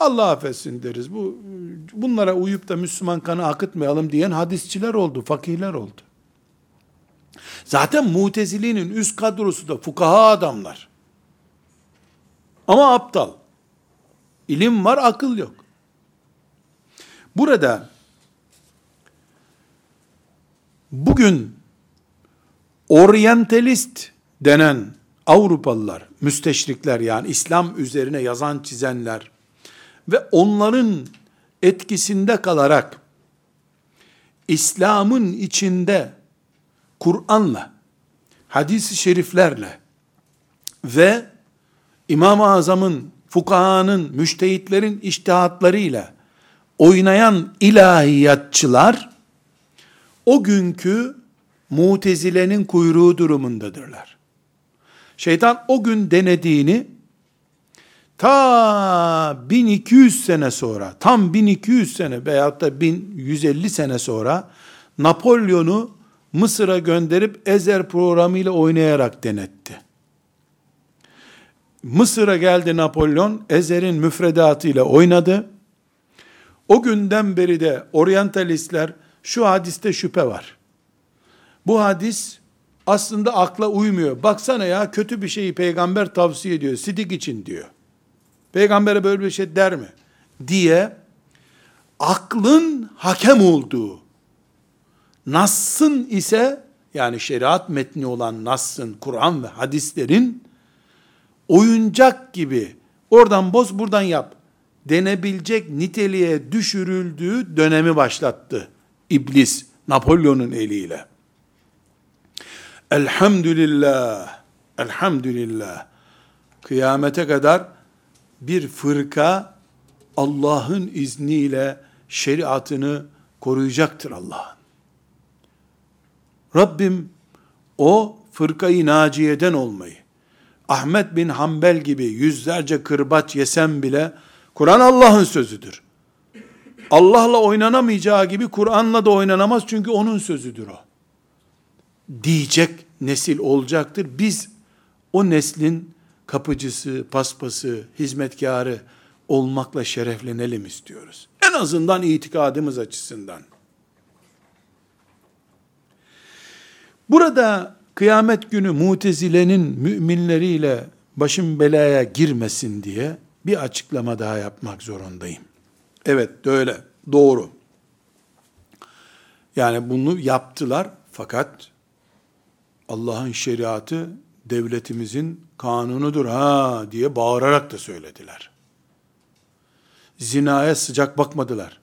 Speaker 1: Allah affetsin deriz. Bu bunlara uyup da Müslüman kanı akıtmayalım diyen hadisçiler oldu, fakihler oldu. Zaten mutezilinin üst kadrosu da fukaha adamlar. Ama aptal. İlim var, akıl yok. Burada bugün oryantalist denen Avrupalılar, müsteşrikler yani İslam üzerine yazan çizenler ve onların etkisinde kalarak İslam'ın içinde Kur'an'la, hadis-i şeriflerle ve İmam-ı Azam'ın, fukahanın, müştehitlerin iştihatlarıyla oynayan ilahiyatçılar o günkü mutezilenin kuyruğu durumundadırlar. Şeytan o gün denediğini ta 1200 sene sonra, tam 1200 sene veyahut da 1150 sene sonra Napolyon'u Mısır'a gönderip Ezer programıyla oynayarak denetti. Mısır'a geldi Napolyon, Ezer'in müfredatıyla oynadı. O günden beri de oryantalistler şu hadiste şüphe var. Bu hadis aslında akla uymuyor. Baksana ya kötü bir şeyi peygamber tavsiye ediyor. Sidik için diyor. Peygambere böyle bir şey der mi? Diye aklın hakem olduğu, Nass'ın ise yani şeriat metni olan Nass'ın, Kur'an ve hadislerin oyuncak gibi oradan boz buradan yap denebilecek niteliğe düşürüldüğü dönemi başlattı iblis Napolyon'un eliyle. Elhamdülillah, elhamdülillah. Kıyamete kadar bir fırka Allah'ın izniyle şeriatını koruyacaktır Allah'ın. Rabbim o fırkayı naciyeden olmayı, Ahmet bin Hanbel gibi yüzlerce kırbaç yesem bile, Kur'an Allah'ın sözüdür. Allah'la oynanamayacağı gibi Kur'an'la da oynanamaz çünkü onun sözüdür o. Diyecek nesil olacaktır. Biz o neslin kapıcısı, paspası, hizmetkarı olmakla şereflenelim istiyoruz. En azından itikadımız açısından. Burada kıyamet günü mutezilenin müminleriyle başım belaya girmesin diye bir açıklama daha yapmak zorundayım. Evet öyle. Doğru. Yani bunu yaptılar fakat Allah'ın şeriatı devletimizin kanunudur ha diye bağırarak da söylediler. Zinaya sıcak bakmadılar.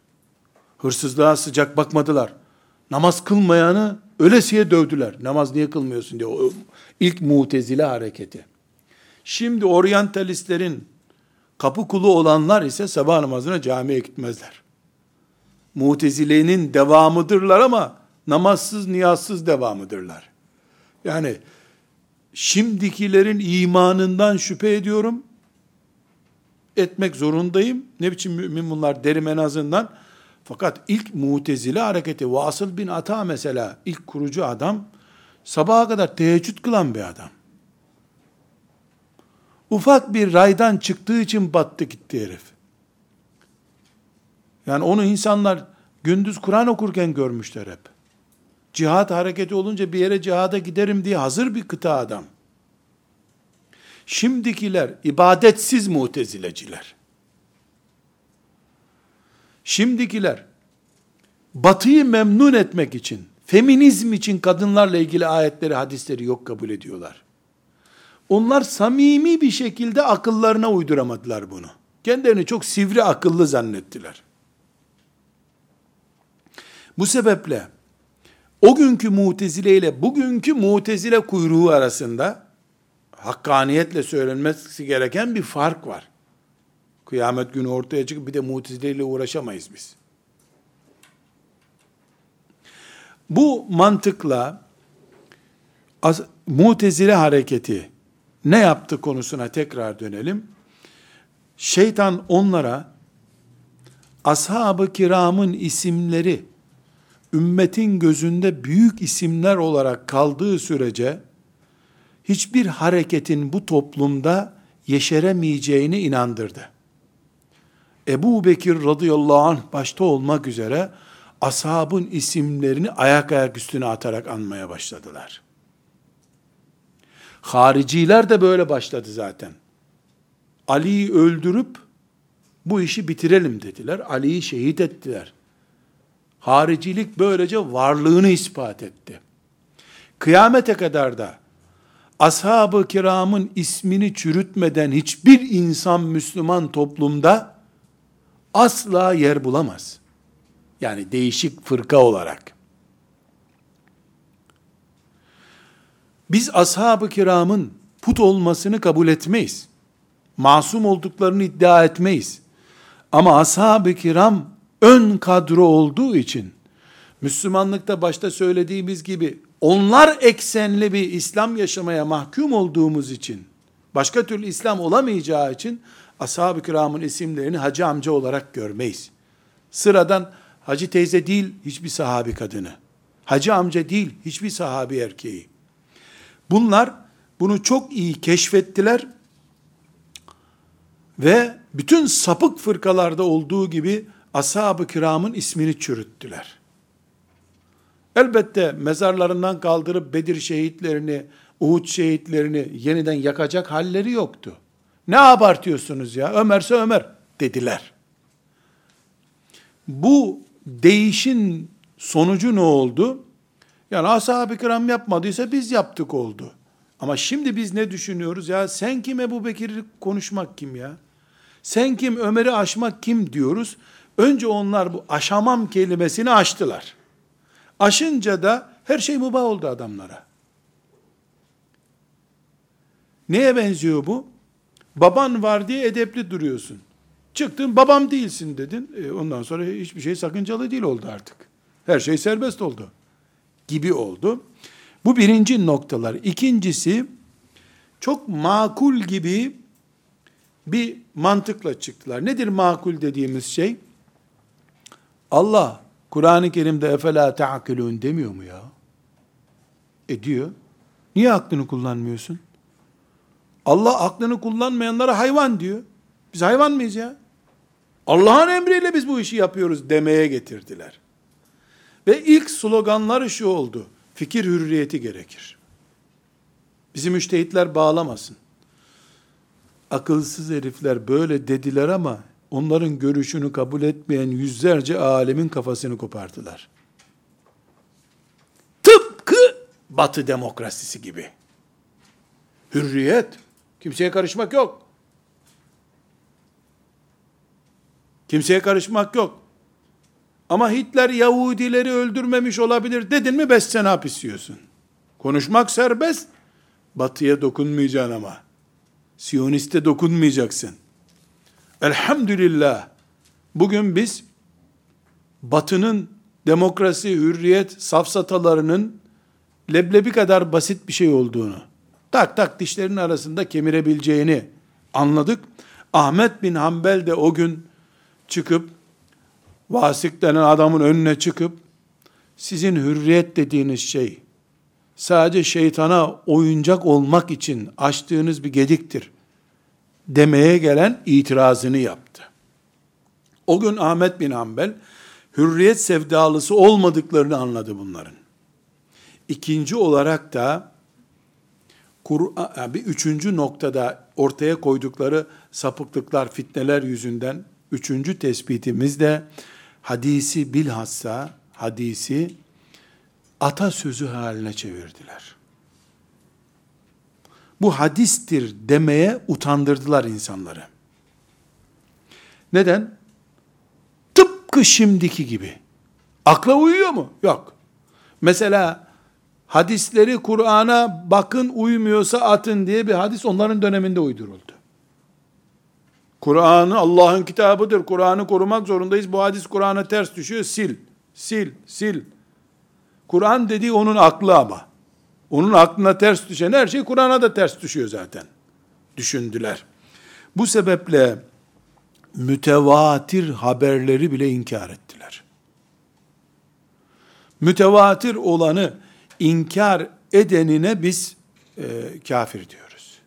Speaker 1: Hırsızlığa sıcak bakmadılar. Namaz kılmayanı ölesiye dövdüler. Namaz niye kılmıyorsun diye. O ilk mutezile hareketi. Şimdi oryantalistlerin kapı kulu olanlar ise sabah namazına camiye gitmezler. Mutezile'nin devamıdırlar ama namazsız, niyazsız devamıdırlar. Yani şimdikilerin imanından şüphe ediyorum. Etmek zorundayım. Ne biçim mümin bunlar derim en azından. Fakat ilk mutezile hareketi Vasıl bin Ata mesela ilk kurucu adam sabaha kadar teheccüd kılan bir adam. Ufak bir raydan çıktığı için battı gitti herif. Yani onu insanlar gündüz Kur'an okurken görmüşler hep. Cihat hareketi olunca bir yere cihada giderim diye hazır bir kıta adam. Şimdikiler ibadetsiz mutezileciler. Şimdikiler batıyı memnun etmek için, feminizm için kadınlarla ilgili ayetleri, hadisleri yok kabul ediyorlar. Onlar samimi bir şekilde akıllarına uyduramadılar bunu. Kendilerini çok sivri akıllı zannettiler. Bu sebeple o günkü mutezile ile bugünkü mutezile kuyruğu arasında hakkaniyetle söylenmesi gereken bir fark var. Kıyamet günü ortaya çıkıp bir de mutezile ile uğraşamayız biz. Bu mantıkla az, mutezile hareketi ne yaptı konusuna tekrar dönelim. Şeytan onlara ashab-ı kiramın isimleri ümmetin gözünde büyük isimler olarak kaldığı sürece hiçbir hareketin bu toplumda yeşeremeyeceğini inandırdı. Ebu Bekir radıyallahu anh başta olmak üzere ashabın isimlerini ayak ayak üstüne atarak anmaya başladılar. Hariciler de böyle başladı zaten. Ali'yi öldürüp bu işi bitirelim dediler. Ali'yi şehit ettiler. Haricilik böylece varlığını ispat etti. Kıyamete kadar da ashab-ı kiramın ismini çürütmeden hiçbir insan Müslüman toplumda asla yer bulamaz. Yani değişik fırka olarak. Biz ashab-ı kiramın put olmasını kabul etmeyiz. Masum olduklarını iddia etmeyiz. Ama ashab-ı kiram ön kadro olduğu için Müslümanlıkta başta söylediğimiz gibi onlar eksenli bir İslam yaşamaya mahkum olduğumuz için başka türlü İslam olamayacağı için ashab-ı kiramın isimlerini hacı amca olarak görmeyiz. Sıradan hacı teyze değil hiçbir sahabi kadını. Hacı amca değil hiçbir sahabi erkeği. Bunlar bunu çok iyi keşfettiler ve bütün sapık fırkalarda olduğu gibi ashab-ı kiramın ismini çürüttüler. Elbette mezarlarından kaldırıp Bedir şehitlerini, Uhud şehitlerini yeniden yakacak halleri yoktu. Ne abartıyorsunuz ya? Ömerse Ömer dediler. Bu değişin sonucu ne oldu? Yani ashab-ı kiram yapmadıysa biz yaptık oldu. Ama şimdi biz ne düşünüyoruz? Ya sen kim Ebu Bekir'i konuşmak kim ya? Sen kim Ömer'i aşmak kim diyoruz. Önce onlar bu aşamam kelimesini aştılar. Aşınca da her şey mübah oldu adamlara. Neye benziyor bu? Baban var diye edepli duruyorsun. Çıktın babam değilsin dedin. E, ondan sonra hiçbir şey sakıncalı değil oldu artık. Her şey serbest oldu. Gibi oldu. Bu birinci noktalar. İkincisi çok makul gibi bir mantıkla çıktılar. Nedir makul dediğimiz şey? Allah Kur'an-ı Kerim'de efela ta'kilun demiyor mu ya? E diyor. Niye aklını kullanmıyorsun? Allah aklını kullanmayanlara hayvan diyor. Biz hayvan mıyız ya? Allah'ın emriyle biz bu işi yapıyoruz demeye getirdiler. Ve ilk sloganları şu oldu. Fikir hürriyeti gerekir. Bizi müştehitler bağlamasın. Akılsız herifler böyle dediler ama onların görüşünü kabul etmeyen yüzlerce alemin kafasını kopardılar. Tıpkı Batı demokrasisi gibi. Hürriyet, kimseye karışmak yok. Kimseye karışmak yok. Ama Hitler Yahudileri öldürmemiş olabilir dedin mi beş sene hapis yiyorsun. Konuşmak serbest. Batıya dokunmayacaksın ama. Siyoniste dokunmayacaksın. Elhamdülillah. Bugün biz Batı'nın demokrasi, hürriyet, safsatalarının leblebi kadar basit bir şey olduğunu, tak tak dişlerin arasında kemirebileceğini anladık. Ahmet bin Hanbel de o gün çıkıp Vasık denen adamın önüne çıkıp sizin hürriyet dediğiniz şey sadece şeytana oyuncak olmak için açtığınız bir gediktir demeye gelen itirazını yaptı. O gün Ahmet bin Hanbel hürriyet sevdalısı olmadıklarını anladı bunların. İkinci olarak da bir üçüncü noktada ortaya koydukları sapıklıklar, fitneler yüzünden üçüncü tespitimiz de hadisi bilhassa hadisi atasözü haline çevirdiler. Bu hadistir demeye utandırdılar insanları. Neden? Tıpkı şimdiki gibi. Akla uyuyor mu? Yok. Mesela hadisleri Kur'an'a bakın uymuyorsa atın diye bir hadis onların döneminde uyduruldu. Kur'an'ı Allah'ın kitabıdır. Kur'an'ı korumak zorundayız. Bu hadis Kur'an'a ters düşüyor. Sil, sil, sil. Kur'an dediği onun aklı ama. Onun aklına ters düşen her şey Kur'an'a da ters düşüyor zaten. Düşündüler. Bu sebeple mütevatir haberleri bile inkar ettiler. Mütevatir olanı inkar edenine biz e, kafir diyoruz.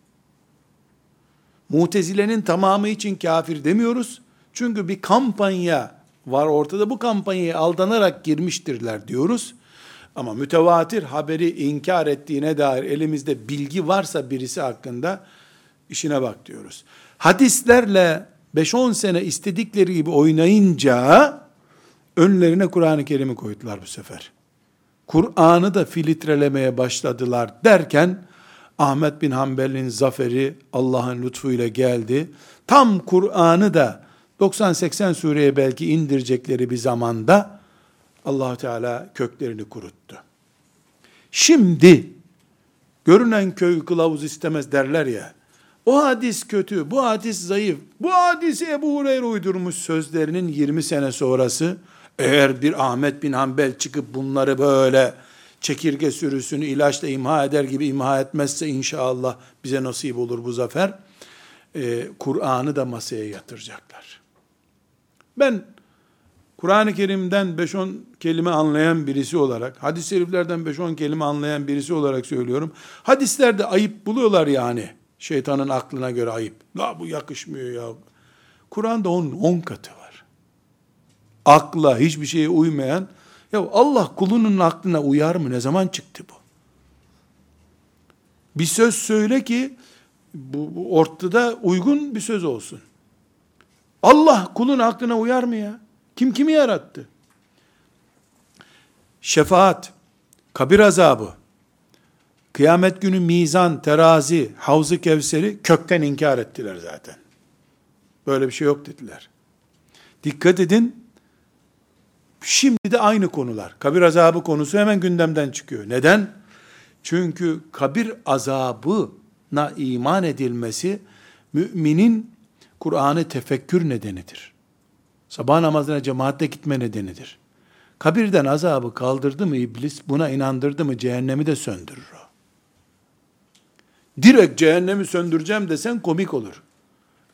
Speaker 1: Mutezilenin tamamı için kafir demiyoruz. Çünkü bir kampanya var ortada. Bu kampanyaya aldanarak girmiştirler diyoruz. Ama mütevatir haberi inkar ettiğine dair elimizde bilgi varsa birisi hakkında işine bak diyoruz. Hadislerle 5-10 sene istedikleri gibi oynayınca önlerine Kur'an-ı Kerim'i koydular bu sefer. Kur'an'ı da filtrelemeye başladılar derken Ahmet bin Hanbel'in zaferi Allah'ın lütfuyla geldi. Tam Kur'an'ı da 90-80 sureye belki indirecekleri bir zamanda allah Teala köklerini kuruttu. Şimdi görünen köy kılavuz istemez derler ya. O hadis kötü, bu hadis zayıf, bu hadisi Ebu Hureyre uydurmuş sözlerinin 20 sene sonrası eğer bir Ahmet bin Hanbel çıkıp bunları böyle çekirge sürüsünü ilaçla imha eder gibi imha etmezse inşallah bize nasip olur bu zafer. Ee, Kur'an'ı da masaya yatıracaklar. Ben Kur'an-ı Kerim'den 5-10 kelime anlayan birisi olarak, hadis-i şeriflerden 5-10 kelime anlayan birisi olarak söylüyorum. Hadislerde ayıp buluyorlar yani. Şeytanın aklına göre ayıp. La bu yakışmıyor ya. Kur'an'da onun 10 katı var. Akla hiçbir şeye uymayan, ya Allah kulunun aklına uyar mı? Ne zaman çıktı bu? Bir söz söyle ki, bu, bu ortada uygun bir söz olsun. Allah kulun aklına uyar mı ya? Kim kimi yarattı? Şefaat, kabir azabı, kıyamet günü mizan, terazi, havzu kevseri kökten inkar ettiler zaten. Böyle bir şey yok dediler. Dikkat edin, şimdi de aynı konular. Kabir azabı konusu hemen gündemden çıkıyor. Neden? Çünkü kabir azabına iman edilmesi, müminin Kur'an'ı tefekkür nedenidir. Sabah namazına cemaatle gitme nedenidir. Kabirden azabı kaldırdı mı iblis, buna inandırdı mı cehennemi de söndürür o. Direkt cehennemi söndüreceğim desen komik olur.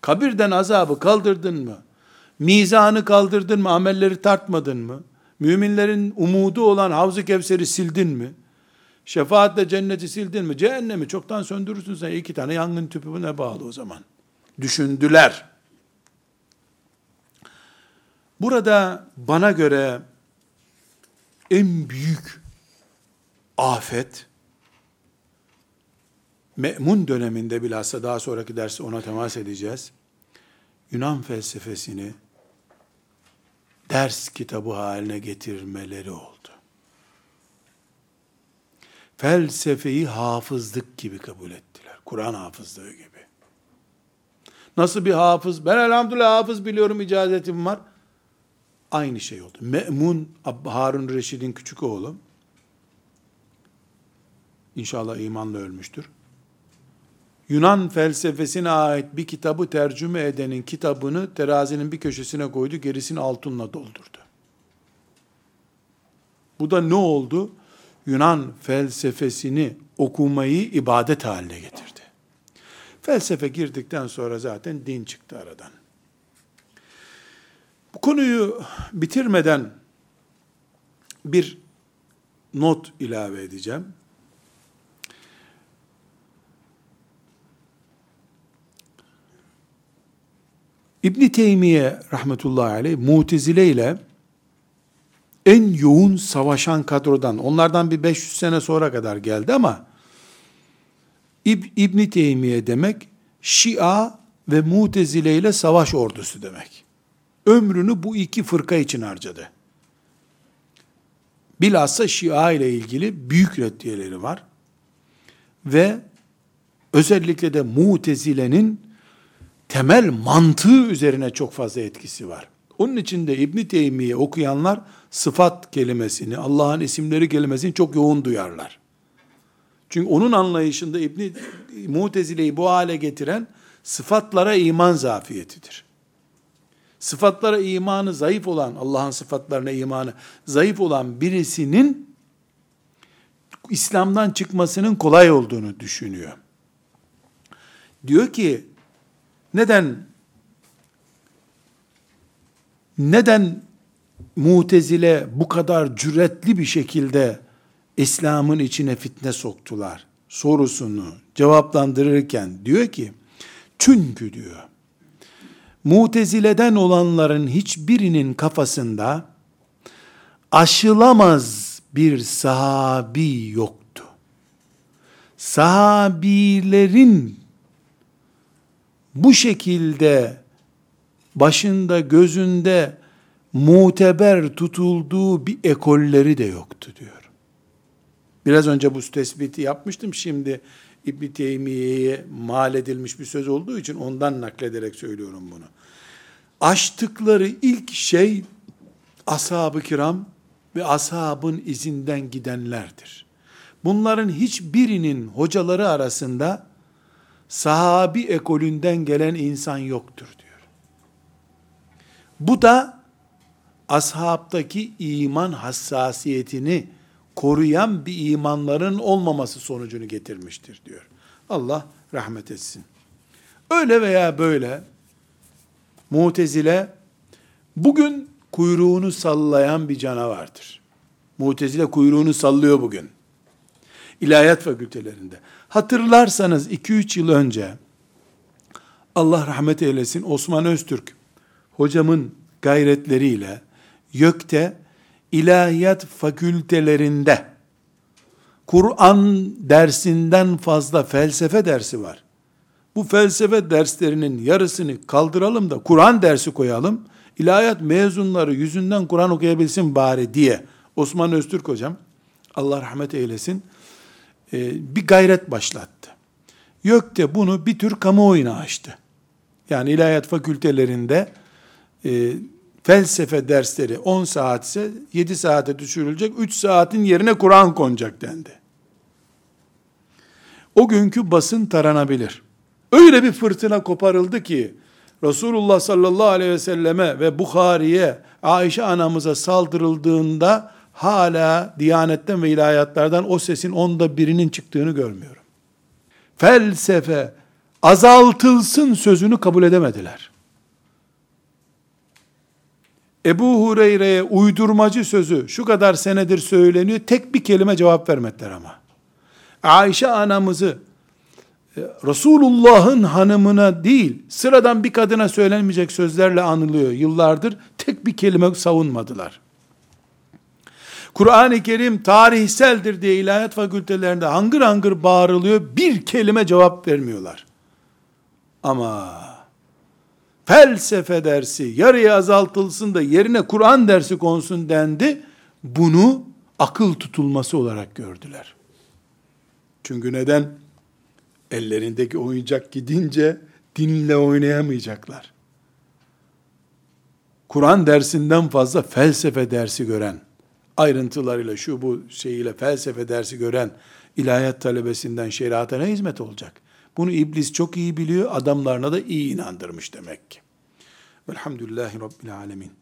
Speaker 1: Kabirden azabı kaldırdın mı? Mizanı kaldırdın mı? Amelleri tartmadın mı? Müminlerin umudu olan Havz-ı Kevser'i sildin mi? Şefaatle cenneti sildin mi? Cehennemi çoktan söndürürsün sen. iki tane yangın tüpüne bağlı o zaman. Düşündüler. Burada bana göre en büyük afet Me'mun döneminde bilhassa daha sonraki dersi ona temas edeceğiz. Yunan felsefesini ders kitabı haline getirmeleri oldu. Felsefeyi hafızlık gibi kabul ettiler. Kur'an hafızlığı gibi. Nasıl bir hafız? Ben elhamdülillah hafız biliyorum, icazetim var. Aynı şey oldu. Me'mun Harun Reşid'in küçük oğlu. İnşallah imanla ölmüştür. Yunan felsefesine ait bir kitabı tercüme edenin kitabını terazinin bir köşesine koydu, gerisini altınla doldurdu. Bu da ne oldu? Yunan felsefesini okumayı ibadet haline getirdi. Felsefe girdikten sonra zaten din çıktı aradan. Bu konuyu bitirmeden bir not ilave edeceğim. İbn Teymiye rahmetullahi aleyh Mutezile ile en yoğun savaşan kadrodan onlardan bir 500 sene sonra kadar geldi ama İb İbn Teymiye demek Şia ve Mutezile ile savaş ordusu demek. Ömrünü bu iki fırka için harcadı. Bilhassa Şia ile ilgili büyük reddiyeleri var. Ve özellikle de Mutezile'nin temel mantığı üzerine çok fazla etkisi var. Onun için de İbn Teymiye okuyanlar sıfat kelimesini, Allah'ın isimleri kelimesini çok yoğun duyarlar. Çünkü onun anlayışında İbn Mutezile'yi bu hale getiren sıfatlara iman zafiyetidir. Sıfatlara imanı zayıf olan, Allah'ın sıfatlarına imanı zayıf olan birisinin İslam'dan çıkmasının kolay olduğunu düşünüyor. Diyor ki neden neden Mutezile bu kadar cüretli bir şekilde İslam'ın içine fitne soktular sorusunu cevaplandırırken diyor ki çünkü diyor Mutezileden olanların hiçbirinin kafasında aşılamaz bir sahabi yoktu. Sahabilerin bu şekilde başında gözünde muteber tutulduğu bir ekolleri de yoktu diyor. Biraz önce bu tespiti yapmıştım. Şimdi İbn Teymiye'ye mal edilmiş bir söz olduğu için ondan naklederek söylüyorum bunu. Açtıkları ilk şey ashab-ı kiram ve ashabın izinden gidenlerdir. Bunların hiçbirinin hocaları arasında sahabi ekolünden gelen insan yoktur diyor. Bu da ashabtaki iman hassasiyetini koruyan bir imanların olmaması sonucunu getirmiştir diyor. Allah rahmet etsin. Öyle veya böyle Mutezile bugün kuyruğunu sallayan bir canavardır. Mutezile kuyruğunu sallıyor bugün. İlahiyat fakültelerinde. Hatırlarsanız 2-3 yıl önce Allah rahmet eylesin Osman Öztürk hocamın gayretleriyle YÖK'te ilahiyat fakültelerinde Kur'an dersinden fazla felsefe dersi var. Bu felsefe derslerinin yarısını kaldıralım da Kur'an dersi koyalım. İlahiyat mezunları yüzünden Kur'an okuyabilsin bari diye Osman Öztürk hocam Allah rahmet eylesin e, bir gayret başlattı. YÖK'te bunu bir tür kamuoyuna açtı. Yani ilahiyat fakültelerinde e, felsefe dersleri 10 saat ise 7 saate düşürülecek, 3 saatin yerine Kur'an konacak dendi. O günkü basın taranabilir. Öyle bir fırtına koparıldı ki, Resulullah sallallahu aleyhi ve selleme ve Bukhari'ye, Ayşe anamıza saldırıldığında, hala Diyanetten ve ilahiyatlardan o sesin onda birinin çıktığını görmüyorum. Felsefe azaltılsın sözünü kabul edemediler. Ebu Hureyre'ye uydurmacı sözü şu kadar senedir söyleniyor. Tek bir kelime cevap vermediler ama. Ayşe anamızı e, Resulullah'ın hanımına değil, sıradan bir kadına söylenmeyecek sözlerle anılıyor yıllardır. Tek bir kelime savunmadılar. Kur'an-ı Kerim tarihseldir diye ilahiyat fakültelerinde hangır hangır bağırılıyor. Bir kelime cevap vermiyorlar. Ama felsefe dersi yarıya azaltılsın da yerine Kur'an dersi konsun dendi. Bunu akıl tutulması olarak gördüler. Çünkü neden? Ellerindeki oyuncak gidince dinle oynayamayacaklar. Kur'an dersinden fazla felsefe dersi gören, ayrıntılarıyla şu bu şeyiyle felsefe dersi gören ilahiyat talebesinden şeriata ne hizmet olacak? Bunu iblis çok iyi biliyor, adamlarına da iyi inandırmış demek ki. Velhamdülillahi Rabbil Alemin.